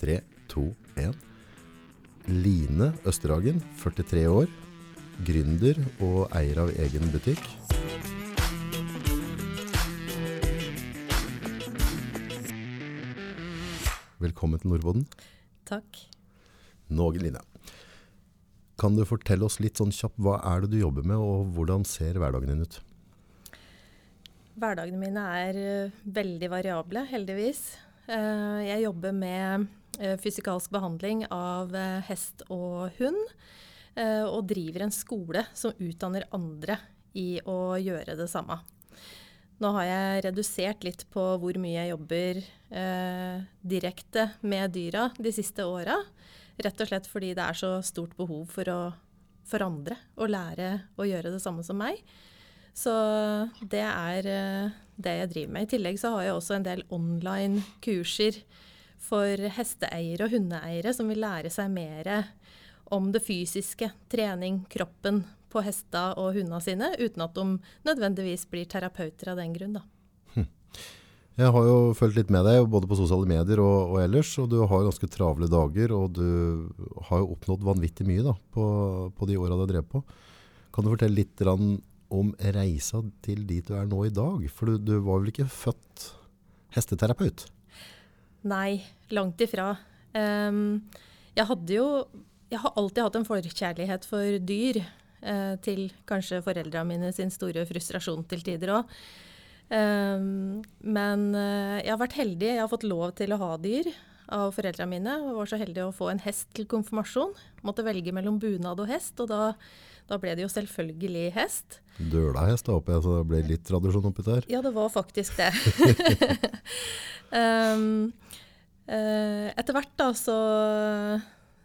3, 2, 1. Line Østerhagen, 43 år. Gründer og eier av egen butikk. Velkommen til Nordboden. Takk. Någen Line. Kan du fortelle oss litt sånn kjapt, hva er det du jobber med, og hvordan ser hverdagen din ut? Hverdagene mine er eh, veldig variable, heldigvis. Eh, jeg jobber med fysikalsk behandling av eh, hest og hund. eh, og driver en skole som utdanner andre i å gjøre det samme. Nå har jeg redusert litt på hvor mye jeg jobber eh, direkte med dyra de siste åra. Rett og slett fordi det er så stort behov for å forandre andre å lære å gjøre det samme som meg. Så det er eh, det jeg driver med. I tillegg så har jeg også en del online kurser for hesteeiere og hundeeiere som vil lære seg mer om det fysiske, trening, kroppen på hesta og hundene sine, uten at de nødvendigvis blir terapeuter av den grunn. Da. Jeg har jo fulgt litt med deg, både på sosiale medier og, og ellers, og du har ganske travle dager, og du har jo oppnådd vanvittig mye da, på, på de åra du har drevet på. Kan du fortelle litt om reisa til dit du er nå i dag? For du, du var vel ikke født hesteterapeut? Nei, langt ifra. Jeg hadde jo Jeg har alltid hatt en forkjærlighet for dyr. eh, til kanskje foreldrene mine sin store frustrasjon til tider òg. men eh, jeg har vært heldig. Jeg har fått lov til å ha dyr av foreldrene mine. Og var så heldig å få en hest til konfirmasjon. Måtte velge mellom bunad og hest, og da, da ble det jo selvfølgelig hest. Dølahest, da håper jeg, så det ble litt tradisjon oppi der. Ja, det var faktisk det. um, uh, etter hvert da så,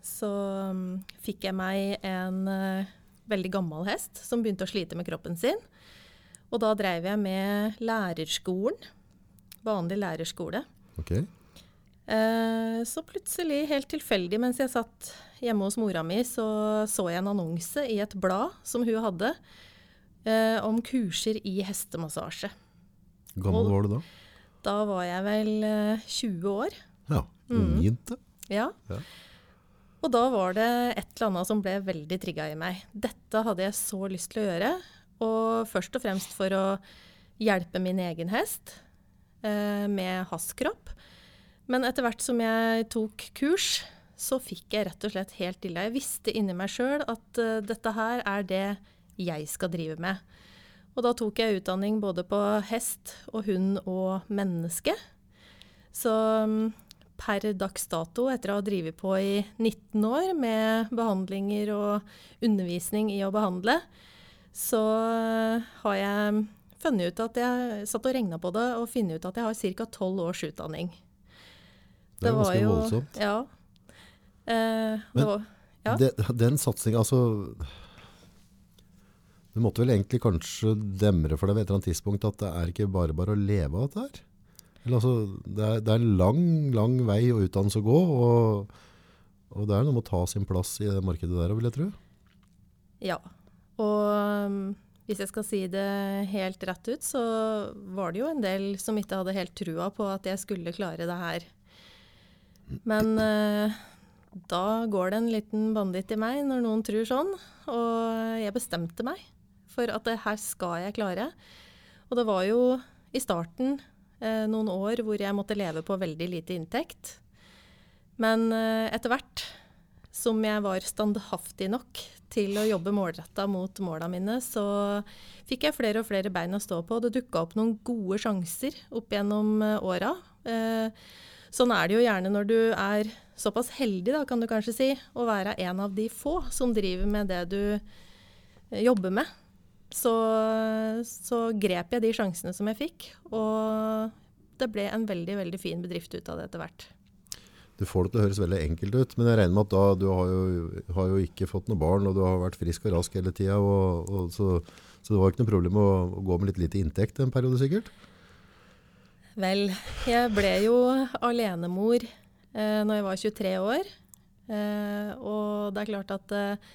så um, fikk jeg meg en uh, veldig gammel hest som begynte å slite med kroppen sin. Og da dreiv jeg med lærerskolen. Vanlig lærerskole. Ok. Eh, så plutselig, helt tilfeldig mens jeg satt hjemme hos mora mi, så så jeg en annonse i et blad som hun hadde, eh, om kurser i hestemassasje. Hvor Gammel var du da? Da var jeg vel eh, 20 år. Ja, Mm. Ja. Ja. Og da var det et eller annet som ble veldig trigga i meg. Dette hadde jeg så lyst til å gjøre. Og først og fremst for å hjelpe min egen hest eh, med hans kropp. Men etter hvert som jeg tok kurs, så fikk jeg rett og slett helt ille. Jeg visste inni meg sjøl at uh, dette her er det jeg skal drive med. Og da tok jeg utdanning både på hest og hund og menneske. Så um, per dags dato, etter å ha drevet på i 19 år med behandlinger og undervisning i å behandle, så uh, har jeg funnet ut at jeg satt og regna på det og funnet ut at jeg har ca. 12 års utdanning. Det er var ganske jo- voldsomt. Ja. Eh, Men- det var, ja. Det, den satsinga, altså Du måtte vel egentlig kanskje demre for deg ved et eller annet tidspunkt at det er ikke bare bare å leve av dette her? Eller altså, det er, det er en lang, lang vei å utdannelse å gå, og, og det er noe med å ta sin plass i det markedet der, vil jeg tro. Ja. Og um, hvis jeg skal si det helt rett ut, så var det jo en del som ikke hadde helt trua på at jeg skulle klare det her. Men eh, da går det en liten banditt i meg når noen tror sånn, og jeg bestemte meg for at det her skal jeg klare. Og det var jo i starten eh, noen år hvor jeg måtte leve på veldig lite inntekt. Men eh, etter hvert som jeg var standhaftig nok til å jobbe målretta mot måla mine, så fikk jeg flere og flere bein å stå på. Det dukka opp noen gode sjanser opp gjennom eh, åra. Eh, sånn er det jo gjerne når du er såpass heldig, da, kan du kanskje si, å være en av de få som driver med det du eh, jobber med. Så, så grep jeg de sjansene som jeg fikk, og det ble en veldig, veldig fin bedrift ut av det etter hvert. Du får det til å høres veldig enkelt ut, men jeg regner med at da, du har jo, har jo ikke fått noe barn, og du har vært frisk og rask hele tida, så, så det var ikke noe problem å, å gå med litt lite inntekt en periode sikkert? Vel, jeg ble jo alenemor eh, når jeg var 23 år. Eh, og det er klart at eh,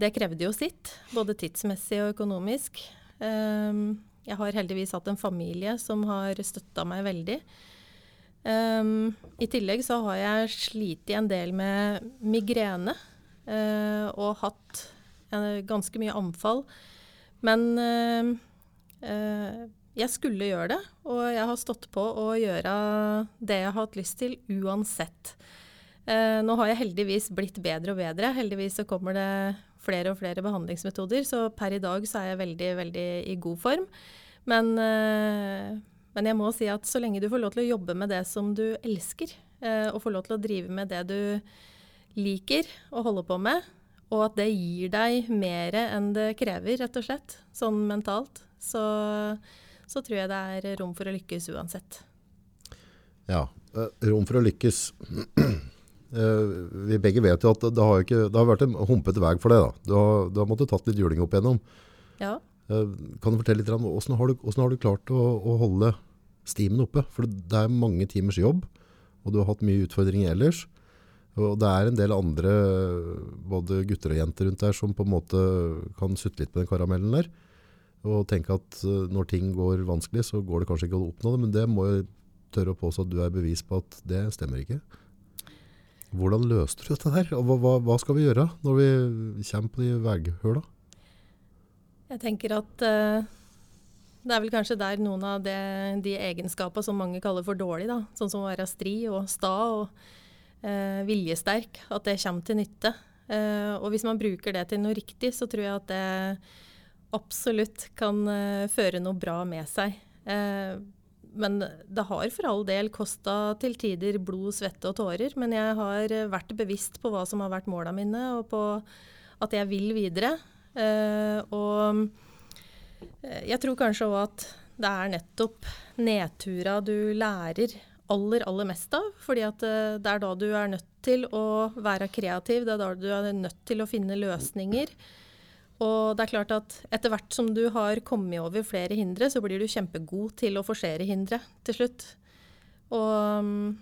det krevde jo sitt, både tidsmessig og økonomisk. Eh, jeg har heldigvis hatt en familie som har støtta meg veldig. Um, I tillegg så har jeg slitt en del med migrene uh, og hatt uh, ganske mye anfall. Men uh, jeg skulle gjøre det, og jeg har stått på å gjøre det jeg har hatt lyst til uansett. nå har jeg heldigvis blitt bedre og bedre. Heldigvis så kommer det flere og flere behandlingsmetoder, så per i dag så er jeg veldig, veldig i god form. Men men jeg må si at så lenge du får lov til å jobbe med det som du elsker, eh, og får lov til å drive med det du liker å holde på med, og at det gir deg mer enn det krever, rett og slett, sånn mentalt, så, så tror jeg det er rom for å lykkes uansett. Ja, eh, rom for å lykkes. Eh, vi begge vet jo at det har, ikke, det har vært en humpete vei for deg. Da. Du har, du har måttet tatt litt juling opp igjennom. Ja. Eh, kan du fortelle litt om hvordan har du, hvordan har du klart å, å, holde stimen oppe? For det er mange timers jobb, og du har hatt mye utfordringer ellers. Og det er en del andre, både gutter og jenter rundt der, som på en måte kan sutte litt på den karamellen der. Og tenke at eh, når ting går vanskelig, så går det kanskje ikke å oppnå det. Men det må jeg tørre å påstå at du er bevis på at det stemmer ikke. Hvordan løste du dette her? Og hva, hva, skal vi gjøre når vi kommer på de veghøla? Jeg tenker at uh, det er vel kanskje der noen av det, de egenskapene som mange kaller for dårlig, da, sånn som å være stri og sta og uh, viljesterk, at det kommer til nytte. Uh, og hvis man bruker det til noe riktig, så tror jeg at det absolutt kan føre noe bra med seg. men det har for all del kosta til tider blod, svette og tårer. Men jeg har vært bevisst på hva som har vært måla mine, og på at jeg vil videre. Uh, og eh, jeg tror kanskje òg at det er nettopp nedtura du lærer aller, aller mest av. fordi at det er da du er nødt til å være kreativ, det er da du er nødt til å finne løsninger. Og det er klart at etter hvert som du har kommet over flere hindre, så blir du kjempegod til å forsere hindre til slutt. Og um,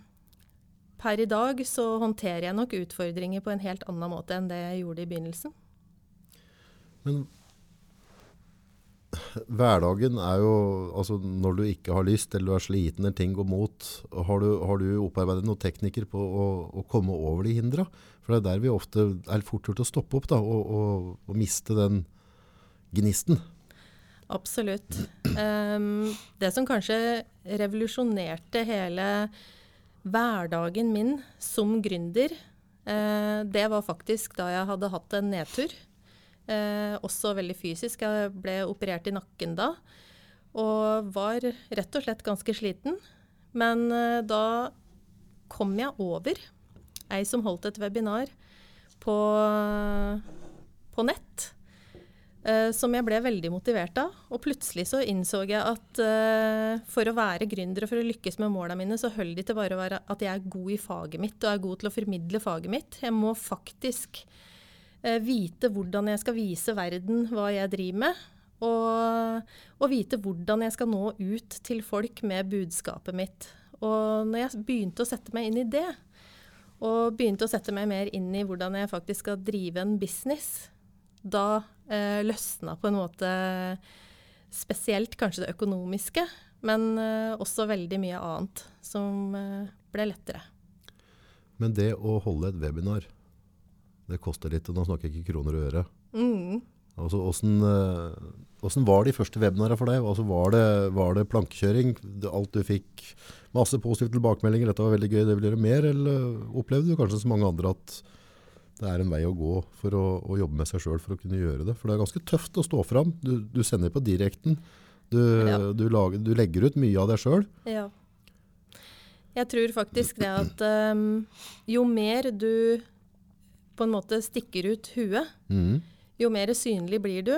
per i dag så håndterer jeg nok utfordringer på en helt annen måte enn det jeg gjorde i begynnelsen. Men hverdagen er jo altså Når du ikke har lyst, eller du er sliten eller ting går mot, har du, har du opparbeidet noen teknikker på å, å, komme over de hindra? For det er der vi ofte er fort gjort å stoppe opp da, og, og, og miste den gnisten. Absolutt. Um, det som kanskje revolusjonerte hele hverdagen min som gründer, uh, det var faktisk da jeg hadde hatt en nedtur. Eh, også veldig fysisk. Jeg ble operert i nakken da. Og var rett og slett ganske sliten. Men eh, da kom jeg over ei som holdt et webinar på, på nett. Uh, som jeg ble veldig motivert av. Og plutselig så innså jeg at uh, for å være gründer og for å lykkes med måla mine, så holder det ikke bare å være at jeg er god i faget mitt og er god til å formidle faget mitt. Jeg må faktisk vite hvordan jeg skal vise verden hva jeg driver med. Og, og, vite hvordan jeg skal nå ut til folk med budskapet mitt. Og når jeg begynte å sette meg inn i det, og begynte å sette meg mer inn i hvordan jeg faktisk skal drive en business, da eh, løsna på en måte spesielt kanskje det økonomiske, men eh, også veldig mye annet som eh, ble lettere. Men det å holde et webinar, det koster litt, og nå snakker jeg ikke kroner og øre. Mm. Altså, hvordan, hvordan, var de første webinarene for deg? Altså, var, det, var det plankekjøring? Alt du fikk? Masse positive tilbakemeldinger, dette var veldig gøy, det vil gjøre mer? Eller opplevde du kanskje som mange andre at det er en vei å gå for å, å jobbe med seg sjøl for å kunne gjøre det? For det er ganske tøft å stå fram. Du, du sender på direkten. Du, ja. du, lager, du, legger ut mye av deg sjøl. Ja. Jeg tror faktisk det at um, jo mer du på en måte stikker ut huet, mm. jo mer synlig blir du.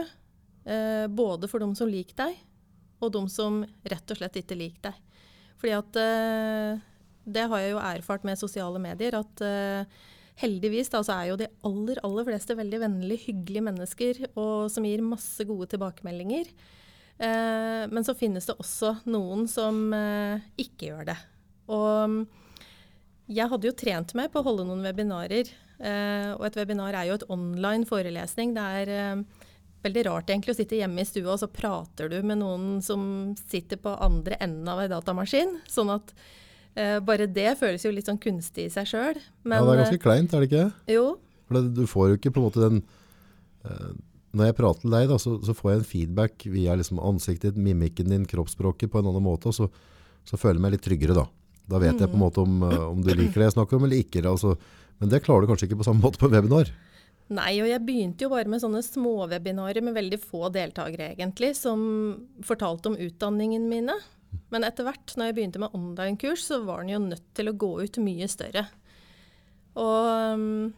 Eh, både for de som liker deg, og de som rett og slett ikke liker deg. Fordi at eh, Det har jeg jo erfart med sosiale medier. At eh, heldigvis da, så er jo de aller, aller fleste veldig vennlige, hyggelige mennesker og som gir masse gode tilbakemeldinger. Eh, men så finnes det også noen som eh, ikke gjør det. Og jeg hadde jo trent meg på å holde noen webinarer Uh, og et webinar er jo et online forelesning. Det er uh, veldig rart egentlig å sitte hjemme i stua, og så prater du med noen som sitter på andre enden av ei datamaskin. Sånn at Eh, bare det føles jo litt sånn kunstig i seg sjøl. ja, det er ganske kleint, er det ikke? eh, jo, For det, du får jo ikke på en måte den eh, Når jeg prater til deg, da, så, så får jeg en feedback via liksom ansiktet ditt, mimikken din, kroppsspråket på en annen måte, og så, så føler jeg meg litt tryggere da. Da vet jeg på en måte om, eh, om du liker det jeg snakker om eller ikke. Altså. Men det klarer du kanskje ikke på samme måte på webinar. Nei, og jeg begynte jo bare med sånne småwebinarer med veldig få deltakere, egentlig, som fortalte om utdanningen mine. Men etter hvert, når jeg begynte med online-kurs, så var den jo nødt til å gå ut mye større. Og um,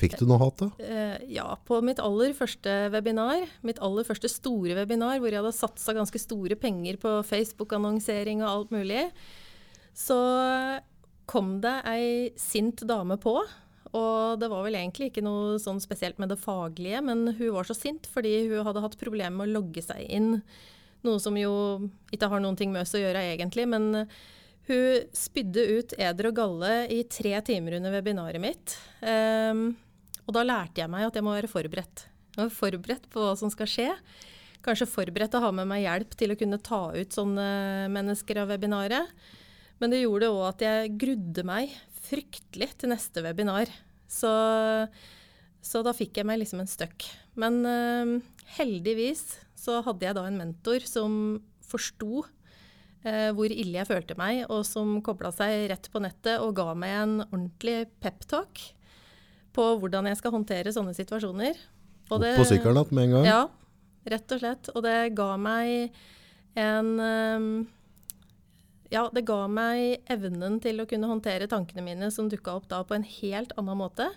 Fikk du noe hat da? eh, ja, på mitt aller første webinar, mitt aller første store webinar, hvor jeg hadde satsa ganske store penger på Facebook-annonsering og alt mulig, så kom det ei sint dame på. Og det var vel egentlig ikke noe sånn spesielt med det faglige, men hun var så sint fordi hun hadde hatt problemer med å logge seg inn. Noe som jo ikke har noen ting med oss å gjøre egentlig, men hun spydde ut eder og galle i tre timer under webinaret mitt. Um, og da lærte jeg meg at jeg må være forberedt. Jeg var forberedt på hva som skal skje. Kanskje forberedt å ha med meg hjelp til å kunne ta ut sånne mennesker av webinaret. Men det gjorde òg at jeg grudde meg fryktelig til neste webinar. Så, så da fikk jeg meg liksom en støkk. Men eh, heldigvis så hadde jeg da en mentor som forsto eh, hvor ille jeg følte meg, og som kobla seg rett på nettet og ga meg en ordentlig peptalk på hvordan jeg skal håndtere sånne situasjoner. Og Opp det- på sykkelen med en gang? ja, rett og slett. Og det ga meg en ehm, Ja, det ga meg evnen til å kunne håndtere tankene mine som dukka opp da på en helt annen måte.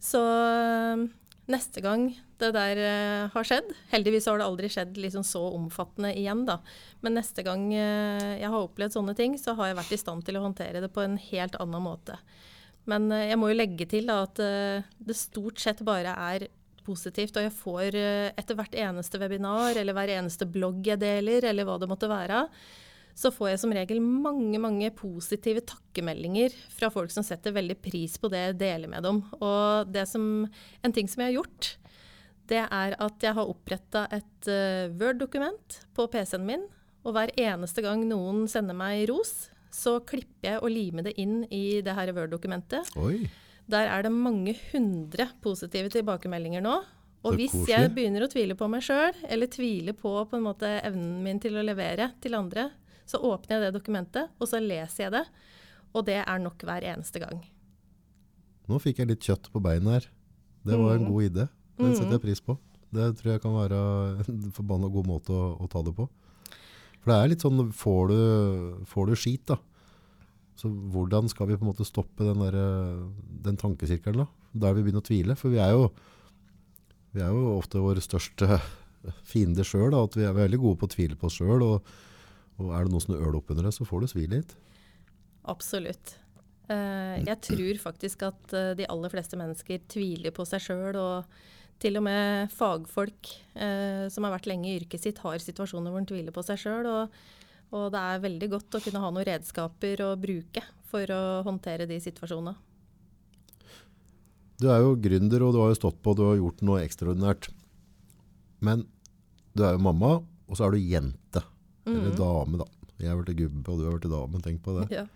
Så ehm, neste gang det der eh, har skjedd Heldigvis har det aldri skjedd liksom så omfattende igjen, da. Men neste gang eh, jeg har opplevd sånne ting, så har jeg vært i stand til å håndtere det på en helt annen måte. Men eh, jeg må jo legge til da, at eh, det stort sett bare er positivt, og jeg får eh, etter hvert eneste webinar eller hver eneste blogg jeg deler, eller hva det måtte være, så får jeg som regel mange mange positive takkemeldinger fra folk som setter veldig pris på det jeg deler med dem. Og det som, en ting som jeg har gjort, det er at jeg har oppretta et uh, Word-dokument på PC-en min. Og hver eneste gang noen sender meg ros, så klipper jeg og limer det inn i det her Word-dokumentet. Der er det mange hundre positive tilbakemeldinger nå. Og hvis jeg begynner å tvile på meg sjøl, eller tvile på på en måte evnen min til å levere til andre, så åpner jeg det dokumentet, og så leser jeg det. Og det er nok hver eneste gang. nå fikk jeg litt kjøtt på beina her. Det var en Mm. god idé. Den Mm. setter jeg pris på. Det tror jeg kan være en forbanna god måte å, å ta det på. For det er litt sånn, får du, får du skit da, så hvordan skal vi på en måte stoppe den, der, den tankesirkelen da? Der vi begynner å tvile. For vi er jo, vi er jo ofte vår største fiende selv, at vi er veldig gode på å tvile på oss selv, og, og er det noe som øl opp under det, så får du svi litt. Absolutt. Eh, jeg tror faktisk at eh, de aller fleste mennesker tviler på seg sjøl, og til og med fagfolk eh, som har vært lenge i yrket sitt, har situasjoner hvor en tviler på seg sjøl. Og, det er veldig godt å kunne ha noen redskaper å bruke for å håndtere de situasjonene. Du er jo gründer, og du har jo stått på, du har gjort noe ekstraordinært. Men du er jo mamma, og så er du jente. Eller dame, da. Jeg har vært gubbe, og du har vært dame. Tenk på det. Ja.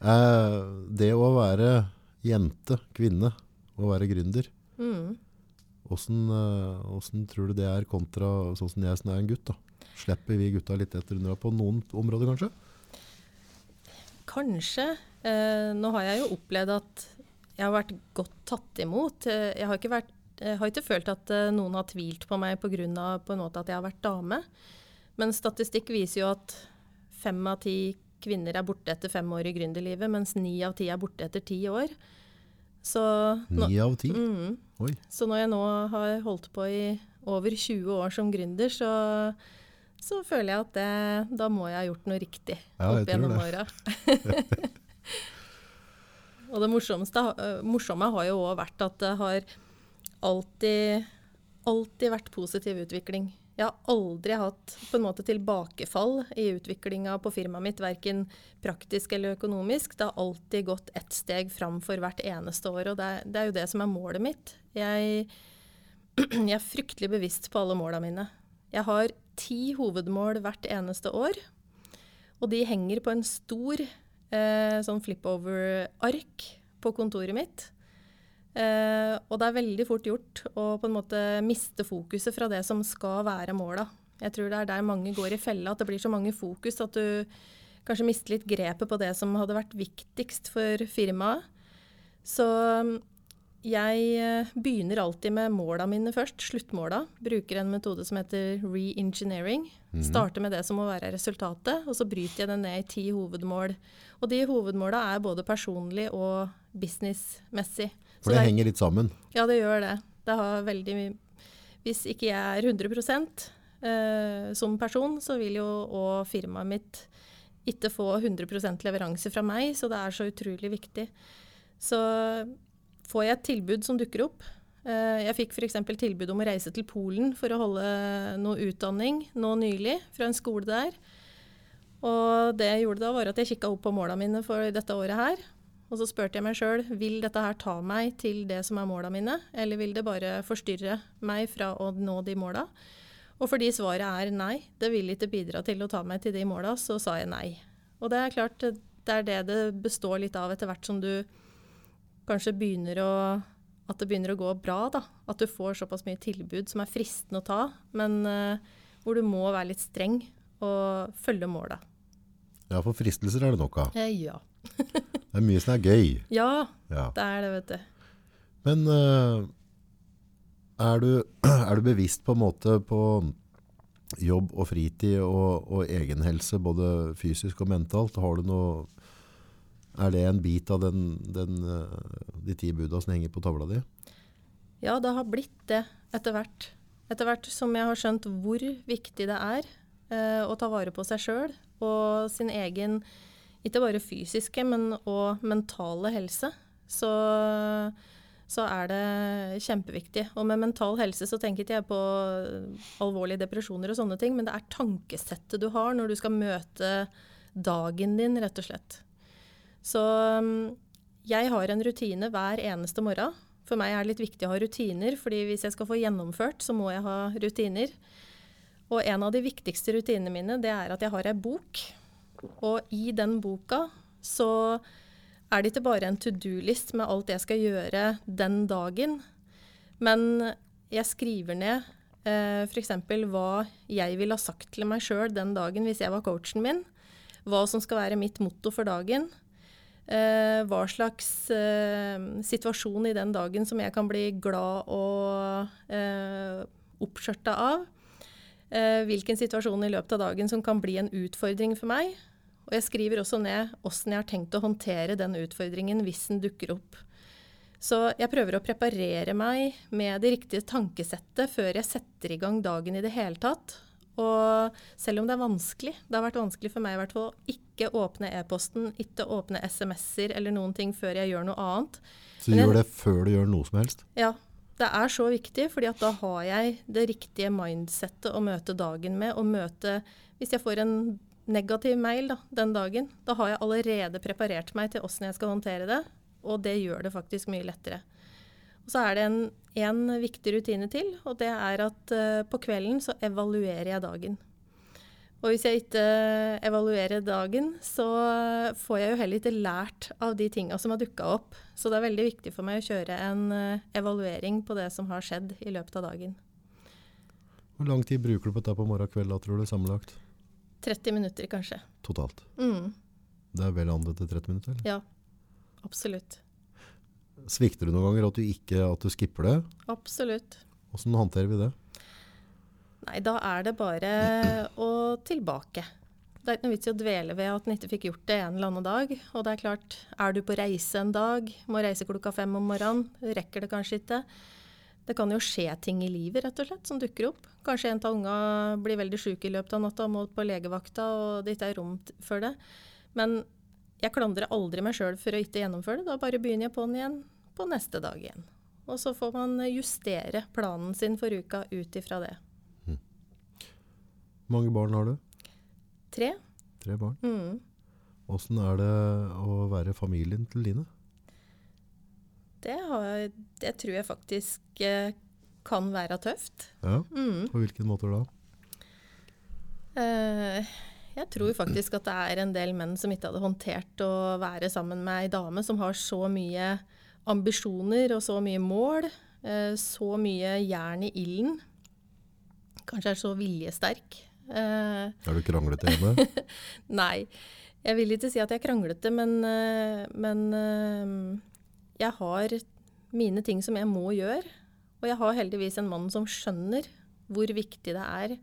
Eh, det å være jente, kvinne, og være gründer, Mm. hvordan, eh, hvordan tror du det er kontra sånn som jeg som er en gutt? da? Slipper vi gutta litt etter under på noen områder, kanskje? Kanskje. Eh, nå har jeg jo opplevd at jeg har vært godt tatt imot. Eh, jeg, har ikke vært, jeg har ikke følt at eh, noen har tvilt på meg pga. at jeg har vært dame. Men statistikk viser jo at fem av ti kvinner er borte etter fem år i gründerlivet, mens ni av ti er borte etter ti år. Så nå, Ni av ti? mm, Oi. så når jeg nå har holdt på i over 20 år som gründer, så, så føler jeg at det, da må jeg ha gjort noe riktig Ja, opp gjennom åra. Og det morsomste, morsomme har jo òg vært at det har alltid, alltid vært positiv utvikling. Jeg har aldri hatt på en måte tilbakefall i utviklinga på firmaet mitt, verken praktisk eller økonomisk. Det har alltid gått ett steg fram for hvert eneste år, og det er, det er jo det som er målet mitt. Jeg, jeg er fryktelig bevisst på alle måla mine. Jeg har ti hovedmål hvert eneste år, og de henger på en stor eh, sånn flip-over-ark på kontoret mitt. Eh, og det er veldig fort gjort å på en måte miste fokuset fra det som skal være måla. Jeg tror det er der mange går i fella, at det blir så mange fokus at du kanskje mister litt grepet på det som hadde vært viktigst for firmaet. Så jeg eh, begynner alltid med måla mine først, sluttmåla. Bruker en metode som heter re-engineering. Mm. Starter med det som må være resultatet, og så bryter jeg det ned i ti hovedmål. Og de hovedmåla er både personlig og businessmessig. For det er- henger litt sammen. ja, det gjør det. Det har veldig mye Hvis ikke jeg er 100 eh, som person, så vil jo òg firmaet mitt ikke få 100% leveranse fra meg, så det er så utrolig viktig. Så får jeg et tilbud som dukker opp eh, Jeg fikk f.eks. tilbud om å reise til Polen for å holde noe utdanning nå nylig, fra en skole der. Og det jeg gjorde da, var at jeg kikka opp på måla mine for dette året her. Og så spurte jeg meg sjøl vil dette her ta meg til det som er måla mine, eller vil det bare forstyrre meg fra å nå de måla? Og fordi svaret er nei, det vil ikke bidra til å ta meg til de måla, så sa jeg nei. Og det er klart, det er det det består litt av etter hvert som du kanskje begynner å At det begynner å gå bra, da. At du får såpass mye tilbud som er fristende å ta, men uh, hvor du må være litt streng og følge måla. Ja, for fristelser er det nok av. Eh, ja. Det er mye som er gøy. Ja, Ja. det er det, vet du. Men uh, er, du, er du bevisst på en måte på jobb og fritid og, og egenhelse, både fysisk og mentalt? Har du noe, er det en bit av den, den, eh, de ti buda som henger på tavla di? Ja, det har blitt det etter hvert. Etter hvert som jeg har skjønt hvor viktig det er eh, å ta vare på seg sjøl og sin egen ikke bare fysiske, men òg mentale helse, så, så er det kjempeviktig. Og med mental helse så tenker ikke jeg på alvorlige depresjoner og sånne ting, men det er tankesettet du har når du skal møte dagen din, rett og slett. Så mm, jeg har en rutine hver eneste morgen. For meg er det litt viktig å ha rutiner, fordi hvis jeg skal få gjennomført, så må jeg ha rutiner. Og en av de viktigste rutinene mine, det er at jeg har ei bok. Og i den boka så er det ikke bare en to do-list med alt jeg skal gjøre den dagen, men jeg skriver ned eh, f.eks. hva jeg ville ha sagt til meg sjøl den dagen hvis jeg var coachen min. Hva som skal være mitt motto for dagen. Eh, hva slags eh, situasjon i den dagen som jeg kan bli glad og eh, oppskjørta av. Eh, hvilken situasjon i løpet av dagen som kan bli en utfordring for meg. Og jeg skriver også ned åssen jeg har tenkt å håndtere den utfordringen hvis den dukker opp. Så jeg prøver å preparere meg med det riktige tankesettet før jeg setter i gang dagen i det hele tatt. Og selv om det er vanskelig, det har vært vanskelig for meg i hvert fall å ikke åpne e-posten, ikke åpne SMS-er eller noen ting før jeg gjør noe annet. Så du gjør det før du gjør noe som helst? Ja, det er så viktig, fordi at da har jeg det riktige mindsettet å møte dagen med. Og møte Hvis jeg får en negativ mail da, den dagen, da har jeg allerede preparert meg til åssen jeg skal håndtere det. Og det gjør det faktisk mye lettere. Og så er det en, en viktig rutine til, og det er at uh, på kvelden så evaluerer jeg dagen. Og hvis jeg ikke evaluerer dagen, så får jeg jo heller ikke lært av de tinga som har dukka opp. Så det er veldig viktig for meg å kjøre en eh, evaluering på det som har skjedd i løpet av dagen. Hvor lang tid bruker du på dette på morgen og kveld, da, tror du, sammenlagt? 30 minutter, kanskje. Totalt. Mm, Det er vel andet til 30 minutter? eller? ja, absolutt. Svikter du noen ganger at du ikke at du skipper det? Absolutt. Hvordan håndterer vi det? Nei, da er det bare å tilbake. Det er ikke noe vits i å dvele ved at en ikke fikk gjort det en eller annen dag. Og det er klart, er du på reise en dag, må reise klokka fem om morgenen, rekker det kanskje ikke. Det kan jo skje ting i livet rett og slett, som dukker opp. Kanskje en av unga blir veldig syk i løpet av natta og må på legevakta, og det ikke er rom for det. Men jeg klandrer aldri meg sjøl for å ikke gjennomføre det. Da bare begynner jeg på'n igjen på neste dag igjen. Og så får man justere planen sin for uka ut ifra det. Hvor mange barn har du? Tre. Tre barn. Mm. Hvordan er det å være familien til dine? Det, har, det tror jeg faktisk eh, kan være tøft. Ja, Mm. På hvilken måte da? Eh, Jeg tror faktisk at det er en del menn som ikke hadde håndtert å være sammen med ei dame som har så mye ambisjoner og så mye mål, eh, så mye jern i ilden. Kanskje er så viljesterk. Eh, er du kranglete hjemme? Nei. Jeg vil ikke si at jeg er kranglete, men, men jeg har mine ting som jeg må gjøre. Og jeg har heldigvis en mann som skjønner hvor viktig det er.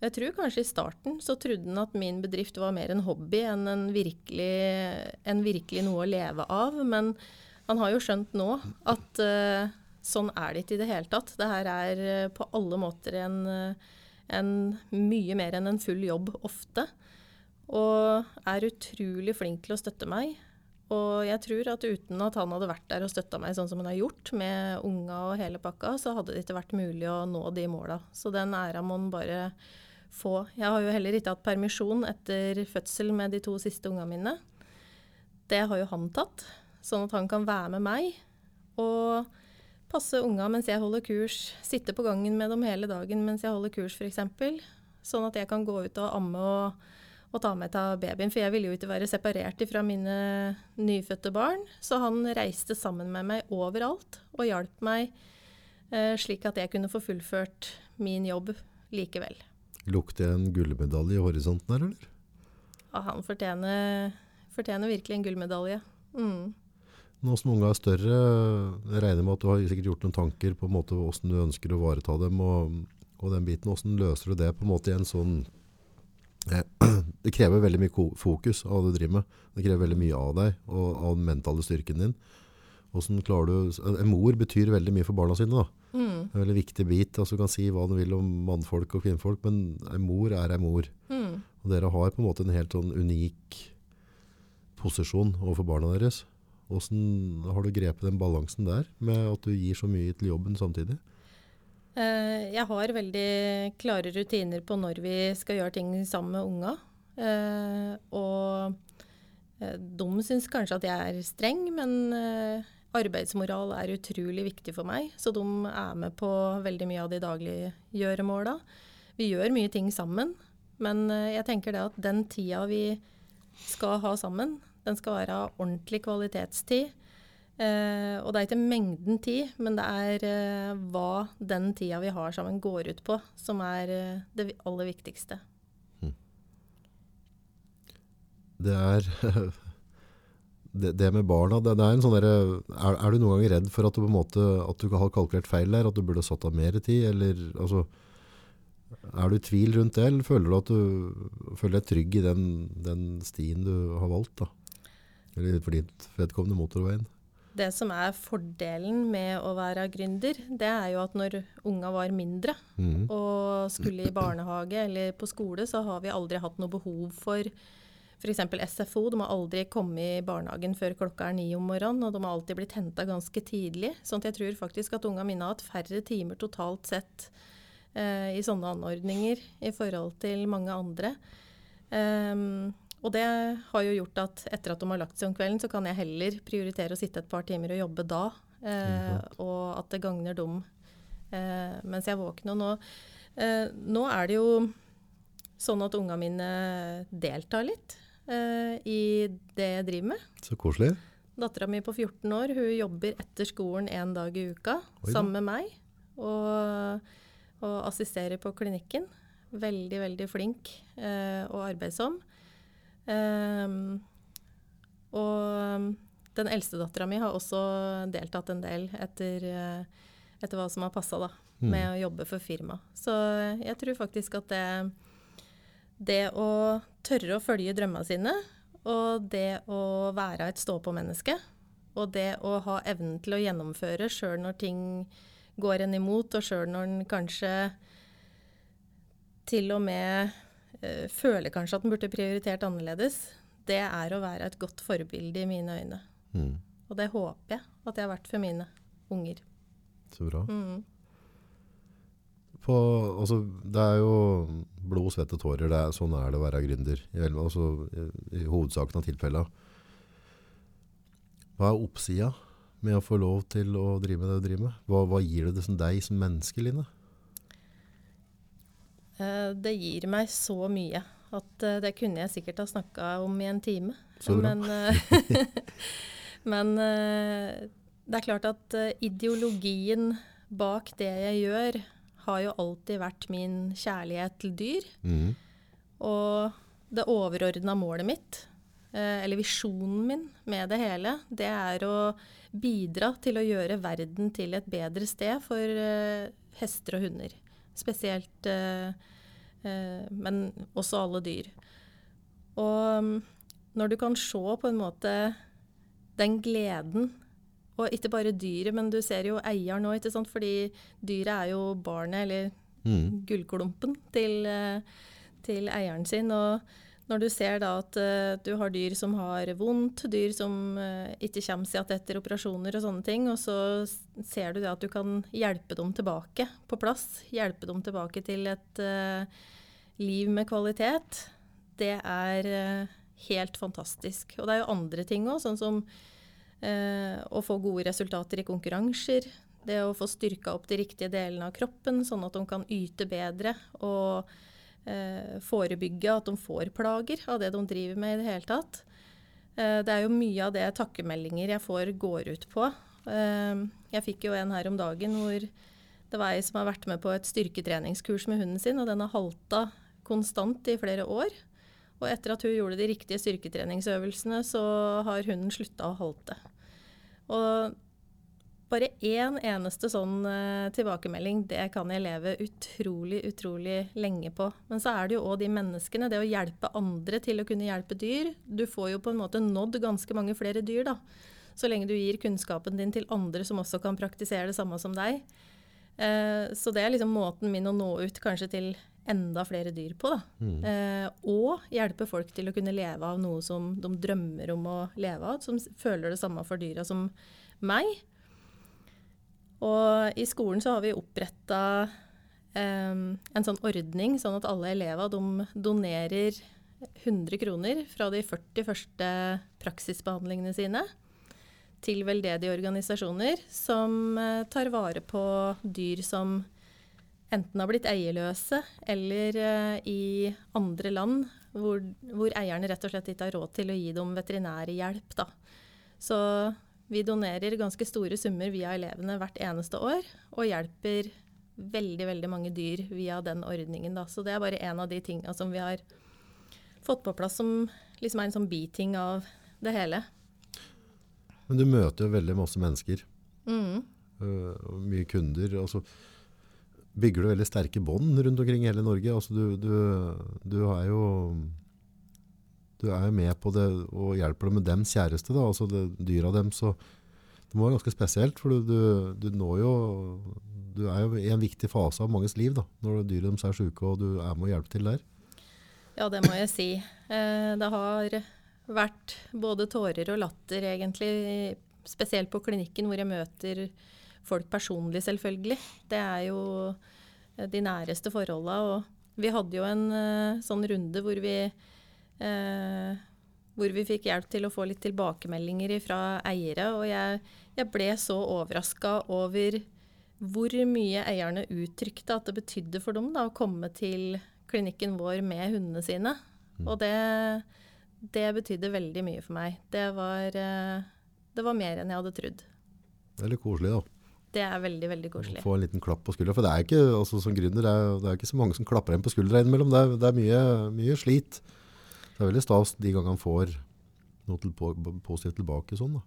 Jeg tror kanskje i starten så trodde han at min bedrift var mer en hobby enn en virkelig, en virkelig noe å leve av. Men han har jo skjønt nå at uh, sånn er det ikke i det hele tatt. Det her er uh, på alle måter en, uh, en mye mer enn en full jobb ofte. Og er utrolig flink til å støtte meg. Og jeg tror at uten at han hadde vært der og støtta meg sånn som han har gjort, med unga og hele pakka, så hadde det ikke vært mulig å nå de måla. Så den æra må han bare få. Jeg har jo heller ikke hatt permisjon etter fødsel med de to siste unga mine. Det har jo han tatt, sånn at han kan være med meg og passe unga mens jeg holder kurs. Sitte på gangen med dem hele dagen mens jeg holder kurs, f.eks. Sånn at jeg kan gå ut og amme og å ta med til babyen, for jeg ville jo ikke være separert fra mine nyfødte barn. Så han reiste sammen med meg overalt og hjalp meg eh, slik at jeg kunne få fullført min jobb likevel. Lukter en gullmedalje i horisonten her, eller? Ja, han fortjener, fortjener virkelig en gullmedalje. Mm. Nå som unga er større, jeg regner med at du har sikkert gjort noen tanker på en måte hvordan du ønsker å ivareta dem, og, og den biten. Hvordan løser du det på en måte i en sånn det krever veldig mye fokus av det du driver med. Det krever veldig mye av deg og av den mentale styrken din. Du, en mor betyr veldig mye for barna sine. Mm. En veldig viktig bit. altså Du kan si hva du vil om mannfolk og kvinnfolk, men en mor er en mor. Mm. Og dere har på en måte en helt sånn unik posisjon overfor barna deres. Hvordan har du grepet den balansen der, med at du gir så mye til jobben samtidig? Eh, jeg har veldig klare rutiner på når vi skal gjøre ting sammen med unga. Eh, og eh, de syns kanskje at jeg er streng, men arbeidsmoral er utrolig viktig for meg. Så de er med på veldig mye av de daglige gjøremåla. Vi gjør mye ting sammen, men jeg tenker det at den tida vi skal ha sammen, den skal være ordentlig kvalitetstid. Eh, og det er ikke mengden tid, men det er eh, hva den tida vi har sammen går ut på, som er eh, det aller viktigste. Mm. Det er det, det, med barna det, det er, sånn der, er, er, du noen gang redd for at du, på en måte, at du har kalkulert feil der? At du burde satt av mer tid? Eller, altså, er du i tvil rundt det, eller føler du at du føler deg trygg i den, den stien du har valgt? da? Eller for ditt vedkommende motorveien? Det som er fordelen med å være gründer, det er jo at når unga var mindre mm. og skulle i barnehage eller på skole, så har vi aldri hatt noe behov for f.eks. SFO. De har aldri kommet i barnehagen før klokka er ni om morgenen, og de har alltid blitt henta ganske tidlig. sånn at jeg tror faktisk at unga mine har hatt færre timer totalt sett eh, i sånne anordninger i forhold til mange andre. Um, og det har jo gjort at etter at de har lagt seg om kvelden, så kan jeg heller prioritere å sitte et par timer og jobbe da. Eh, og at det gagner dem eh, mens jeg våkner. nå, eh, nå, er det jo sånn at unga mine deltar litt eh, i det jeg driver med. Så koselig. Dattera mi på 14 år hun jobber etter skolen én dag i uka Oi, sammen med meg. Og, og, assisterer på klinikken. Veldig, veldig flink eh, og arbeidsom. Um, og den eldste dattera mi har også deltatt en del etter, eh, etter hva som har passa, da. Mm. Med å jobbe for firma. Så jeg tror faktisk at det, det å tørre å følge drømmene sine, og det å være et stå-på-menneske, og det å ha evnen til å gjennomføre sjøl når ting går en imot, og sjøl når en kanskje til og med øh, føler kanskje at den burde prioritert annerledes, det er å være et godt forbilde i mine øyne. Mm. Og det håper jeg at jeg har vært for mine unger. Så bra. Mm. På, altså, det er jo blod, svette, tårer. Er, sånn er det å være gründer. I, altså, i, i hovedsaken av tilfellene. Hva er oppsida med å få lov til å drive med det du driver med? Hva, hva gir det som deg som menneske, Line? Eh, det gir meg så mye at eh, det kunne jeg sikkert ha snakka om i en time. Så bra. Men, eh, men det er klart at ideologien bak det jeg gjør, har jo alltid vært min kjærlighet til dyr. Mm. Og det overordna målet mitt, eh, eller visjonen min med det hele, det er å bidra til å gjøre verden til et bedre sted for eh, hester og hunder. Spesielt, eh, men også alle dyr. Og mm, når du kan se på en måte den gleden og ikke bare dyret, men du ser jo eieren nå, ikke sant? fordi dyret er jo barnet, eller mm. gullklumpen til, eh, til eieren sin. Og når du ser da at uh, du har dyr som har vondt, dyr som uh, ikke kommer seg igjen etter operasjoner og sånne ting, og så ser du det at du kan hjelpe dem tilbake på plass, hjelpe dem tilbake til et uh, liv med kvalitet, det er helt fantastisk. Og det er jo andre ting òg, sånn som å få gode resultater i konkurranser. Det å få styrka opp de riktige delene av kroppen, sånn at de kan yte bedre. Og eh, forebygge at de får plager av det de driver med i det hele tatt. Eh, det er jo mye av det takkemeldinger jeg får, går ut på. Eh, jeg fikk jo en her om dagen hvor det var ei som har vært med på et styrketreningskurs med hunden sin, og den har halta konstant i flere år. Og etter at hun gjorde de riktige styrketreningsøvelsene, så har hunden slutta å halte. Og bare én eneste sånn eh, tilbakemelding, det kan jeg leve utrolig, utrolig lenge på. Men så er det jo òg de menneskene, det å hjelpe andre til å kunne hjelpe dyr. Du får jo på en måte nådd ganske mange flere dyr, da. Så lenge du gir kunnskapen din til andre som også kan praktisere det samme som deg. Eh, så det er liksom måten min å nå ut kanskje til enda flere dyr på. Mhm. Eh, og hjelpe folk til å kunne leve av noe som de drømmer om å leve av, som føler det samme for dyra som meg. Og i skolen så har vi oppretta en sånn ordning, sånn at alle elever de donerer 100 kroner fra de 40 første praksisbehandlingene sine til veldedige organisasjoner som eh, tar vare på dyr som enten har blitt eierløse, eller eh, i andre land hvor, hvor eierne rett og slett ikke har råd til å gi dem veterinærhjelp. Da. Så vi donerer ganske store summer via elevene hvert eneste år, og hjelper veldig, veldig mange dyr via den ordningen. Da. Så det er bare en av de tinga som vi har fått på plass som liksom er en sånn biting av det hele. Men du møter jo veldig masse mennesker, Mm. Uh, mye kunder. Altså, bygger du veldig sterke bånd rundt omkring i hele Norge? Altså, du, du, du er jo du er jo med på det og hjelper dem med dems kjæreste, da, altså det, dyra dem. Det må være ganske spesielt, for du, når jo Du er jo i en viktig fase av manges liv da, når dyra deres er syke og du er med å hjelpe til der. Ja, det må jeg si. Eh, det har vært både tårer og latter, egentlig. Spesielt på klinikken, hvor jeg møter folk personlig, selvfølgelig. Det er jo eh, de næreste forholda. Og vi hadde jo en uh, sånn runde hvor vi uh, hvor vi fikk hjelp til å få litt tilbakemeldinger fra eiere. Og jeg, jeg ble så overraska over hvor mye eierne uttrykte at det betydde for dem da, å komme til klinikken vår med hundene sine. Og det, det betydde veldig mye for meg. Det var, det var mer enn jeg hadde trodd. Det er litt koselig da. Det er veldig, veldig koselig. Få en liten klapp på skuldra. For det er ikke, altså, som gründer, det er, det er ikke så mange som klapper en på skuldra innimellom. Det er, det er mye, mye slit. Det er veldig stas de gangene han får noe til, på, positivt tilbake. Sånn, da.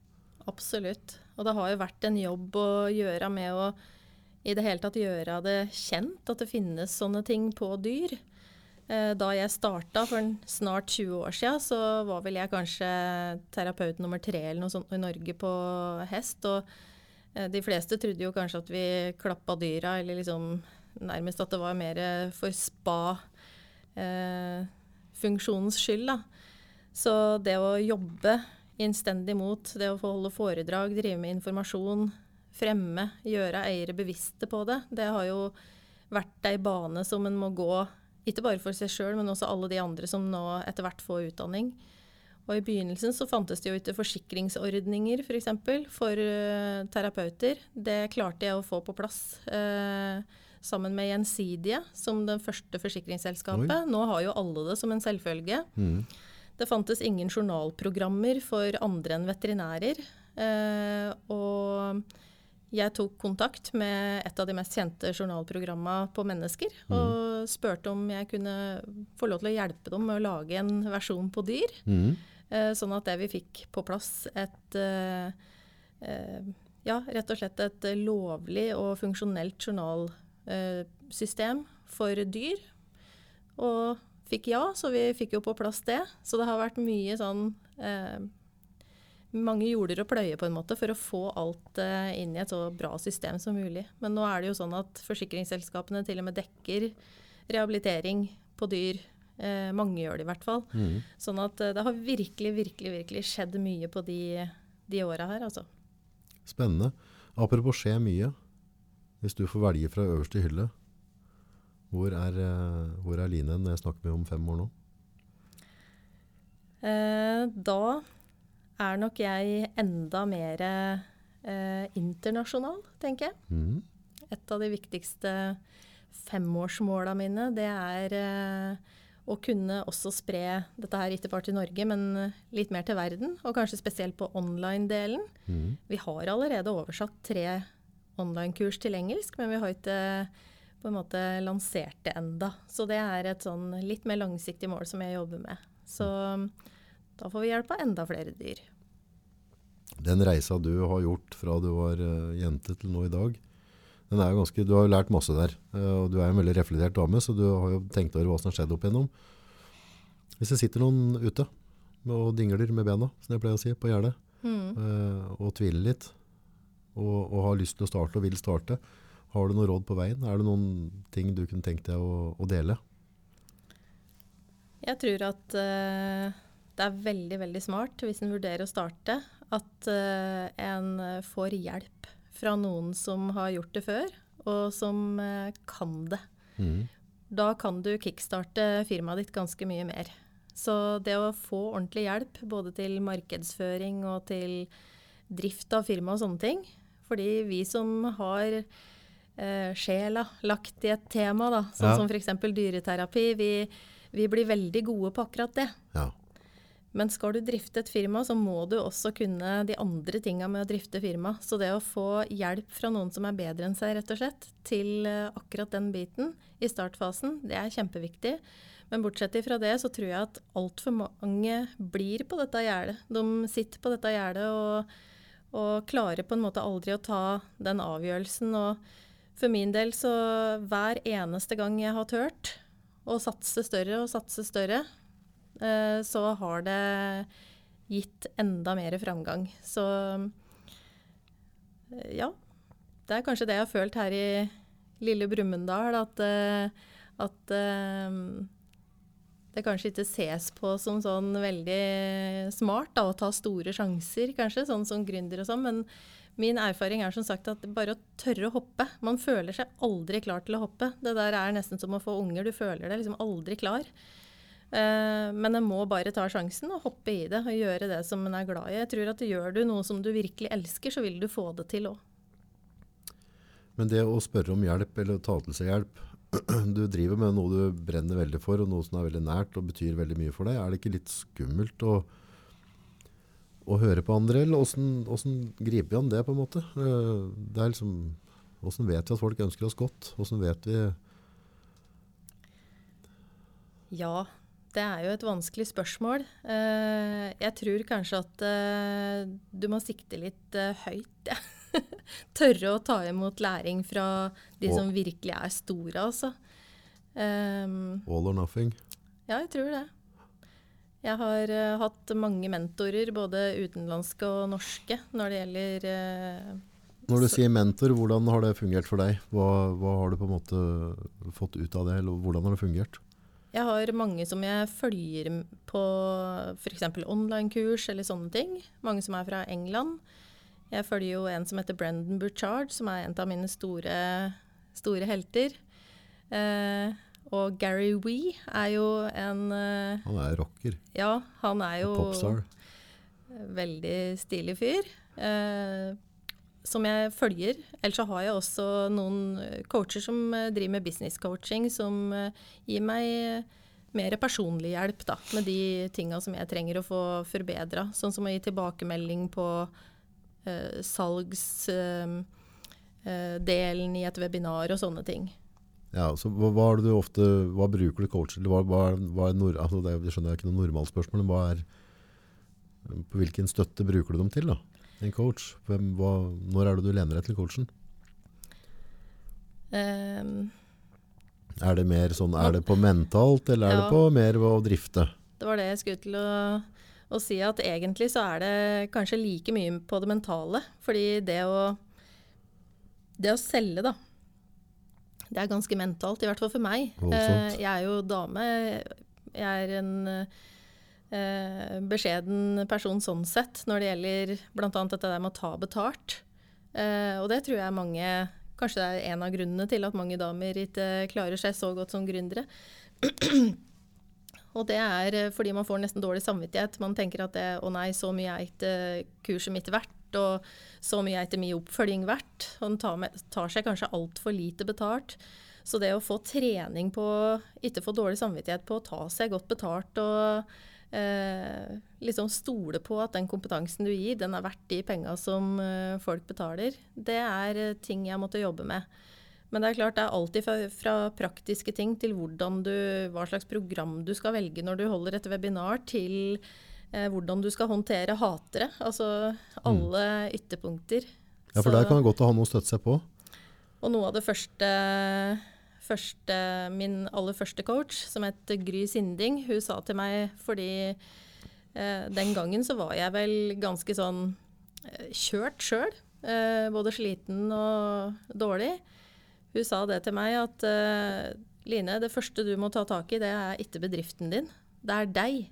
Absolutt. Og det har jo vært en jobb å gjøre med å i det hele tatt gjøre det kjent at det finnes sånne ting på dyr. Eh, Da jeg starta for snart 20 år siden, så var vel jeg kanskje terapeut nummer tre eller noe sånt i Norge på hest. Og de fleste trodde jo kanskje at vi klappa dyra, eller liksom nærmest at det var mer for spa-funksjonens skyld, da. Så det å jobbe innstendig mot, det å få holde foredrag, drive med informasjon, fremme, gjøre eiere bevisste på det, det har jo vært ei bane som en må gå, ikke bare for seg sjøl, men også alle de andre som nå etter hvert får utdanning. Og I begynnelsen så fantes det jo ikke forsikringsordninger for, eksempel, for uh, terapeuter. Det klarte jeg å få på plass. uh, sammen med Gjensidige som det første forsikringsselskapet. Nå har jo alle det som en selvfølge. Mm. Det fantes ingen journalprogrammer for andre enn veterinærer. Uh, og jeg tok kontakt med et av de mest kjente journalprogrammene på mennesker. Mm. Og spurte om jeg kunne få lov til å hjelpe dem med å lage en versjon på dyr. Mm. Eh, sånn at det vi fikk på plass et eh, eh, Ja, rett og slett et lovlig og funksjonelt journalsystem for dyr. Og fikk ja, så vi fikk jo på plass det. Så det har vært mye sånn eh, mange jorder å pløye på en måte for å få alt eh, inn i et så bra system som mulig. Men nå er det jo sånn at forsikringsselskapene til og med dekker rehabilitering på dyr. Eh, mange gjør det i hvert fall. Mm. Sånn at eh, det har virkelig, virkelig, virkelig skjedd mye på de, de åra her, altså. Spennende. Apropos skje mye. Hvis du får velge fra øverste hylle, hvor er, eh, hvor er Line når jeg snakker med om fem år nå? Eh, da er nok jeg enda mer eh, internasjonal, tenker jeg. Mm. Et av de viktigste femårsmåla mine, det er eh, å kunne også spre dette her ikke bare til Norge, men litt mer til verden. Og kanskje spesielt på online-delen. Mm. Vi har allerede oversatt tre online-kurs til engelsk, men vi har ikke på en måte lansert det enda. Så det er et sånn litt mer langsiktig mål som jeg jobber med. Så da får vi hjelp av enda flere dyr. Den reisa du har gjort fra du var eh, jente til nå i dag, den er jo ganske, du har jo lært masse der. eh, og du er en veldig reflektert dame, så du har jo tenkt over hva som har skjedd opp igjennom. Hvis det sitter noen ute og dingler med bena, som jeg pleier å si, på gjerdet, Mm. eh, og tviler litt, og, og har lyst til å starte og vil starte, har du noe råd på veien? Er det noen ting du kunne tenkt deg å, å dele? Jeg tror at uh, det er veldig, veldig smart hvis en vurderer å starte, at uh, en får hjelp fra noen som har gjort det før, og som eh, kan det. Mm. Da kan du kickstarte firmaet ditt ganske mye mer. Så det å få ordentlig hjelp, både til markedsføring og til drift av firma og sånne ting Fordi vi som har eh, sjela lagt i et tema, da, sånn Ja. som f.eks. dyreterapi, vi, vi blir veldig gode på akkurat det. Ja. Men skal du drifte et firma, så må du også kunne de andre tinga med å drifte firma. Så det å få hjelp fra noen som er bedre enn seg, rett og slett, til eh, akkurat den biten i startfasen, det er kjempeviktig. Men bortsett fra det, så tror jeg at altfor mange blir på dette gjerdet. De sitter på dette gjerdet og, og klarer på en måte aldri å ta den avgjørelsen. Og for min del, så hver eneste gang jeg har turt å satse større og satse større, så har det gitt enda mer framgang. Så eh, ja. Det er kanskje det jeg har følt her i lille Brumunddal, at, eh, at eh, det kanskje ikke ses på som sånn veldig smart da, å ta store sjanser, kanskje, sånn som gründer og sånn. Men min erfaring er som sagt at bare å tørre å hoppe Man føler seg aldri klar til å hoppe. Det der er nesten som å få unger. Du føler deg liksom aldri klar. Eh, men en må bare ta sjansen og hoppe i det og gjøre det som en er glad i. Jeg tror at gjør du noe som du virkelig elsker, så vil du få det til òg. Men det å spørre om hjelp eller ta til seg hjelp, du driver med noe du brenner veldig for, og noe som er veldig nært og betyr veldig mye for deg. Er det ikke litt skummelt å, å høre på andre, eller hvordan griper vi an det på en måte? Eh, Det er liksom, hvordan vet vi at folk ønsker oss godt? Hvordan vet vi... Ja, det er jo et vanskelig spørsmål. Eh, jeg tror kanskje at eh, du må sikte litt eh, høyt. Ja. Tørre å ta imot læring fra de som virkelig er store, altså. Um, All or nothing? ja, jeg tror det. Jeg har hatt mange mentorer, både utenlandske og norske, når det gjelder Når du sier mentor, hvordan har det fungert for deg? Hva, hva har du på en måte fått ut av det, eller hvordan har det fungert? Jeg har mange som jeg følger på f.eks. online-kurs eller sånne ting. Mange som er fra England. Jeg følger jo en som heter Brendan Burchard, som er en av mine store, store helter. Eh, og Gary Wee er jo en eh, Han er rocker, Ja, han er jo popstar. veldig stilig fyr. Eh, som jeg følger. Ellers så har jeg også noen eh, coacher som eh, driver med business coaching, som eh, gir meg mer personlig hjelp da, med de tinga som jeg trenger å få forbedra. Sånn som å gi tilbakemelding på uh, salgsdelen uh, i et webinar og sånne ting. Ja, så hva, hva, du ofte, hva bruker du coacher til? Hva, hva, nord, altså det, det skjønner jeg ikke noe normalspørsmål, men hvilken støtte bruker du dem til da? En coach? Hvem, når er det du lener deg til coachen? Um, er det mer sånn, er det på mentalt, eller er ja, det på mer å drifte? Det var det jeg skulle til å, å, si, at egentlig så er det kanskje like mye på det mentale. Fordi det å, det å selge, da, det er ganske mentalt, i hvert fall for meg. Voldsomt. Eh, jeg er jo dame. Jeg er en eh, beskjeden person sånn sett når det gjelder bl.a. dette der med å ta betalt. Eh, og det tror jeg mange Kanskje det er en av grunnene til at mange damer ikke klarer seg så godt som gründere. Og det er fordi man får nesten dårlig samvittighet. Man tenker at det, å nei, så mye er ikke kurset mitt verdt og så mye er ikke mye oppfølging verdt. Og den tar, med, tar seg kanskje altfor lite betalt. Så det å få trening på ikke få dårlig samvittighet på å ta seg godt betalt og eh, liksom stole på at den kompetansen du gir, den er verdt de penga som eh, folk betaler, det er eh, ting jeg måtte jobbe med. Men det er klart det er alltid fra, fra praktiske ting til du, hva slags program du skal velge når du holder et webinar, til eh, hvordan du skal håndtere hatere. Altså alle mm. ytterpunkter. Ja, for Så, der kan det godt å ha noe å støtte seg på. Og noe av det første, første, Min aller første coach, som het Gry Sinding, hun sa til meg fordi eh, den gangen så var jeg vel ganske sånn eh, kjørt sjøl. Eh, både sliten og dårlig. Hun sa det til meg at eh, Line, det første du må ta tak i, det er ikke bedriften din. Det er deg.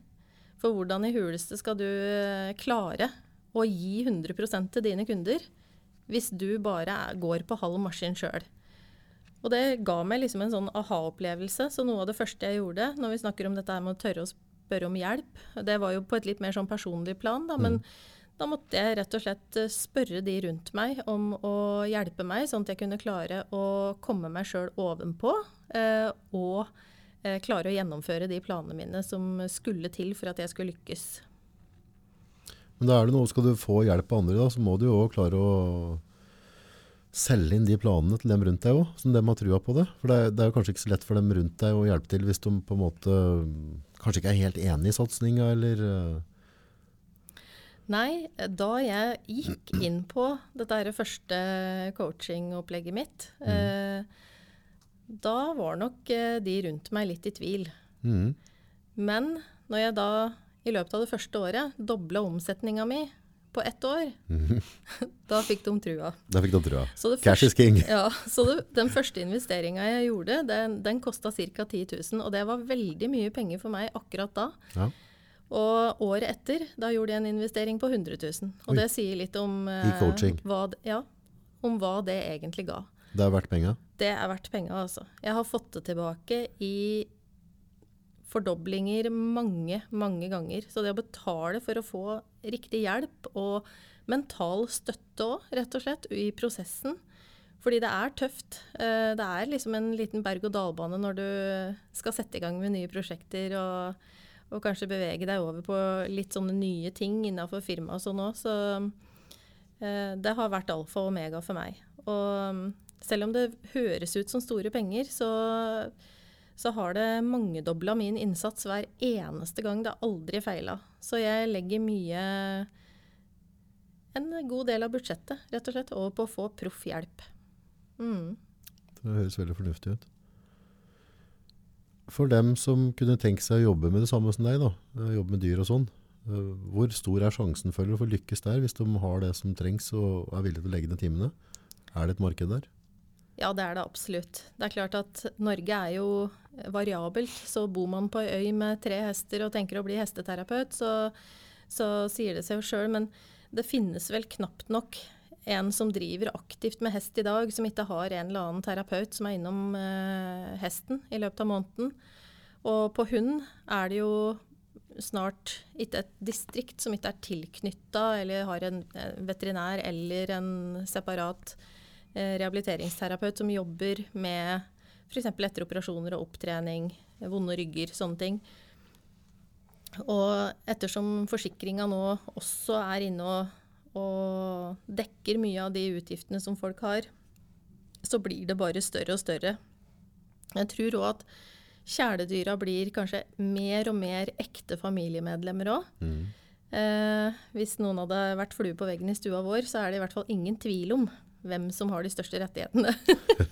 For hvordan i huleste skal du eh, klare å gi 100% til dine kunder hvis du bare går på halv maskin sjøl? Og det ga meg liksom en sånn aha-opplevelse. Så noe av det første jeg gjorde når vi snakker om dette med å tørre å spørre om hjelp, det var jo på et litt mer sånn personlig plan, da, men mm. da måtte jeg rett og slett eh, spørre de rundt meg om å hjelpe meg, sånn at jeg kunne klare å komme meg sjøl ovenpå. Eh, og eh, klare å gjennomføre de planene mine som skulle til for at jeg skulle lykkes. Men da er det noe, Skal du få hjelp av andre, da, så må du jo klare å selge inn de planene til dem rundt deg òg, som de har trua på det. For det er, det er jo kanskje ikke så lett for dem rundt deg å hjelpe til hvis de på en måte kanskje ikke er helt enig i satsinga, eller uh... Nei, da jeg gikk inn på dette første coachingopplegget mitt, mm. eh, da var nok eh, de rundt meg litt i tvil. Mm. Men når jeg da i løpet av det første året dobla omsetninga mi på ett år, mm. da fikk de trua. Da fikk de trua. Cash is king. Ja, så det, den første investeringa jeg gjorde, den, den kosta ca. 10 000. Og det var veldig mye penger for meg akkurat da. Ja. Og året etter, da gjorde jeg en investering på 100 000. Og Oi. det sier litt om, eh, hva, ja, om hva det egentlig ga. Det er verdt penga? Det er verdt penga, altså. Jeg har fått det tilbake i fordoblinger mange, mange ganger. Så det å betale for å få riktig hjelp og mental støtte òg, rett og slett, i prosessen. Fordi det er tøft. Eh, det er liksom en liten berg-og-dal-bane når du skal sette i gang med nye prosjekter og, og, kanskje bevege deg over på litt sånne nye ting innafor firmaet og sånn òg. Så eh, det har vært alfa og omega for meg. Og selv om det høres ut som store penger, så, så har det mangedobla min innsats hver eneste gang. Det har aldri feila. Så jeg legger mye En god del av budsjettet rett og slett over på å få proff hjelp. Mm. Det høres veldig fornuftig ut. For dem som kunne tenke seg å jobbe med det samme som deg, da, jobbe med dyr og sånn, eh, hvor stor er sjansen for å få lykkes der, hvis de har det som trengs og er villige til å legge ned timene? Er det et marked der? Ja, det er det absolutt. Det er klart at Norge er jo variabelt. Så bor man på ei øy med tre hester og tenker å bli hesteterapeut, så, så sier det seg jo sjøl. Men det finnes vel knapt nok en som driver aktivt med hest i dag, som ikke har en eller annen terapeut som er innom eh, hesten i løpet av måneden. Og på hund er det jo snart ikke et distrikt som ikke er tilknytta eller har en veterinær eller en separat eh, rehabiliteringsterapeut som jobber med f.eks. etter operasjoner og opptrening, vonde rygger, sånne ting. Og ettersom forsikringa nå også er inne og, og dekker mye av de utgiftene som folk har, så blir det bare større og større. Jeg tror òg at kjæledyra blir kanskje mer og mer ekte familiemedlemmer òg. Mm. Eh, hvis noen hadde vært flue på veggen i stua vår, så er det i hvert fall ingen tvil om hvem som har de største rettighetene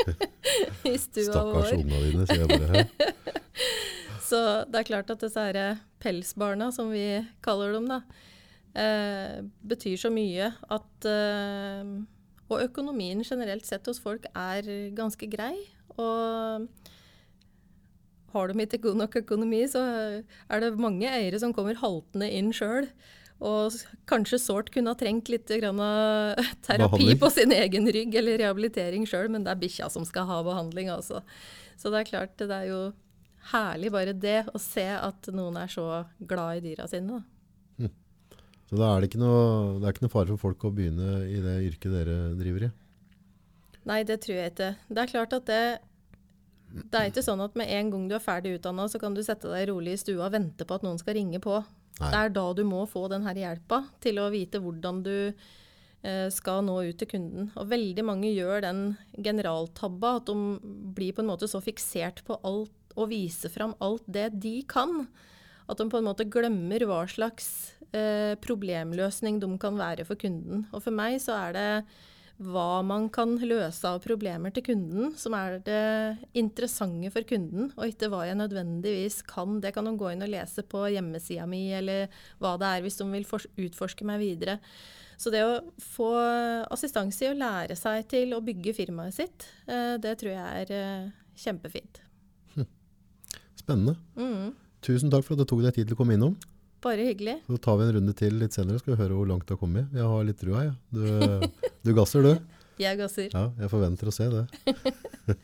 i stua Stakkars vår. ungene dine, sier jeg bare. Her. Så det er klart at disse her pelsbarna, som vi kaller dem, da, eh, betyr så mye at eh, Og økonomien generelt sett hos folk er ganske grei. Og har de ikke god nok økonomi, så er det mange eiere som kommer haltende inn sjøl. Og kanskje sårt kunne ha trengt litt grann terapi på sin egen rygg, eller rehabilitering sjøl, men det er bikkja som skal ha behandling, altså. Så det er klart, det er jo herlig bare det å se at noen er så glad i dyra sine. Da. Så da er det, ikke noe, det er ikke noe fare for folk å begynne i det yrket dere driver i. Nei, det tror jeg ikke. Det er klart at det Det er ikke sånn at med en gang du er ferdig utdanna, så kan du sette deg rolig i stua og vente på at noen skal ringe på. Nei. Det er da du må få den her hjelpa til å vite hvordan du eh, skal nå ut til kunden. Og veldig mange gjør den generaltabba at de blir på en måte så fiksert på alt og viser fram alt det de kan, at de på en måte glemmer hva slags eh, problemløsning de kan være for kunden. Og for meg så er det hva man kan løse av problemer til kunden, som er det interessante for kunden, og ikke hva jeg nødvendigvis kan. Det kan de gå inn og lese på hjemmesida mi, eller hva det er, hvis de vil utforske meg videre. Så det å få assistanse i å lære seg til å bygge firmaet sitt, eh, det tror jeg er eh, kjempefint. Spennende. Mm, Tusen takk for at du tok deg tid til å komme innom. Bare hyggelig. Så tar vi en runde til litt senere, skal vi høre hvor langt du har kommet. Jeg har litt trua, jeg. Du, du gasser, du. Jeg gasser. Ja, jeg forventer å se det.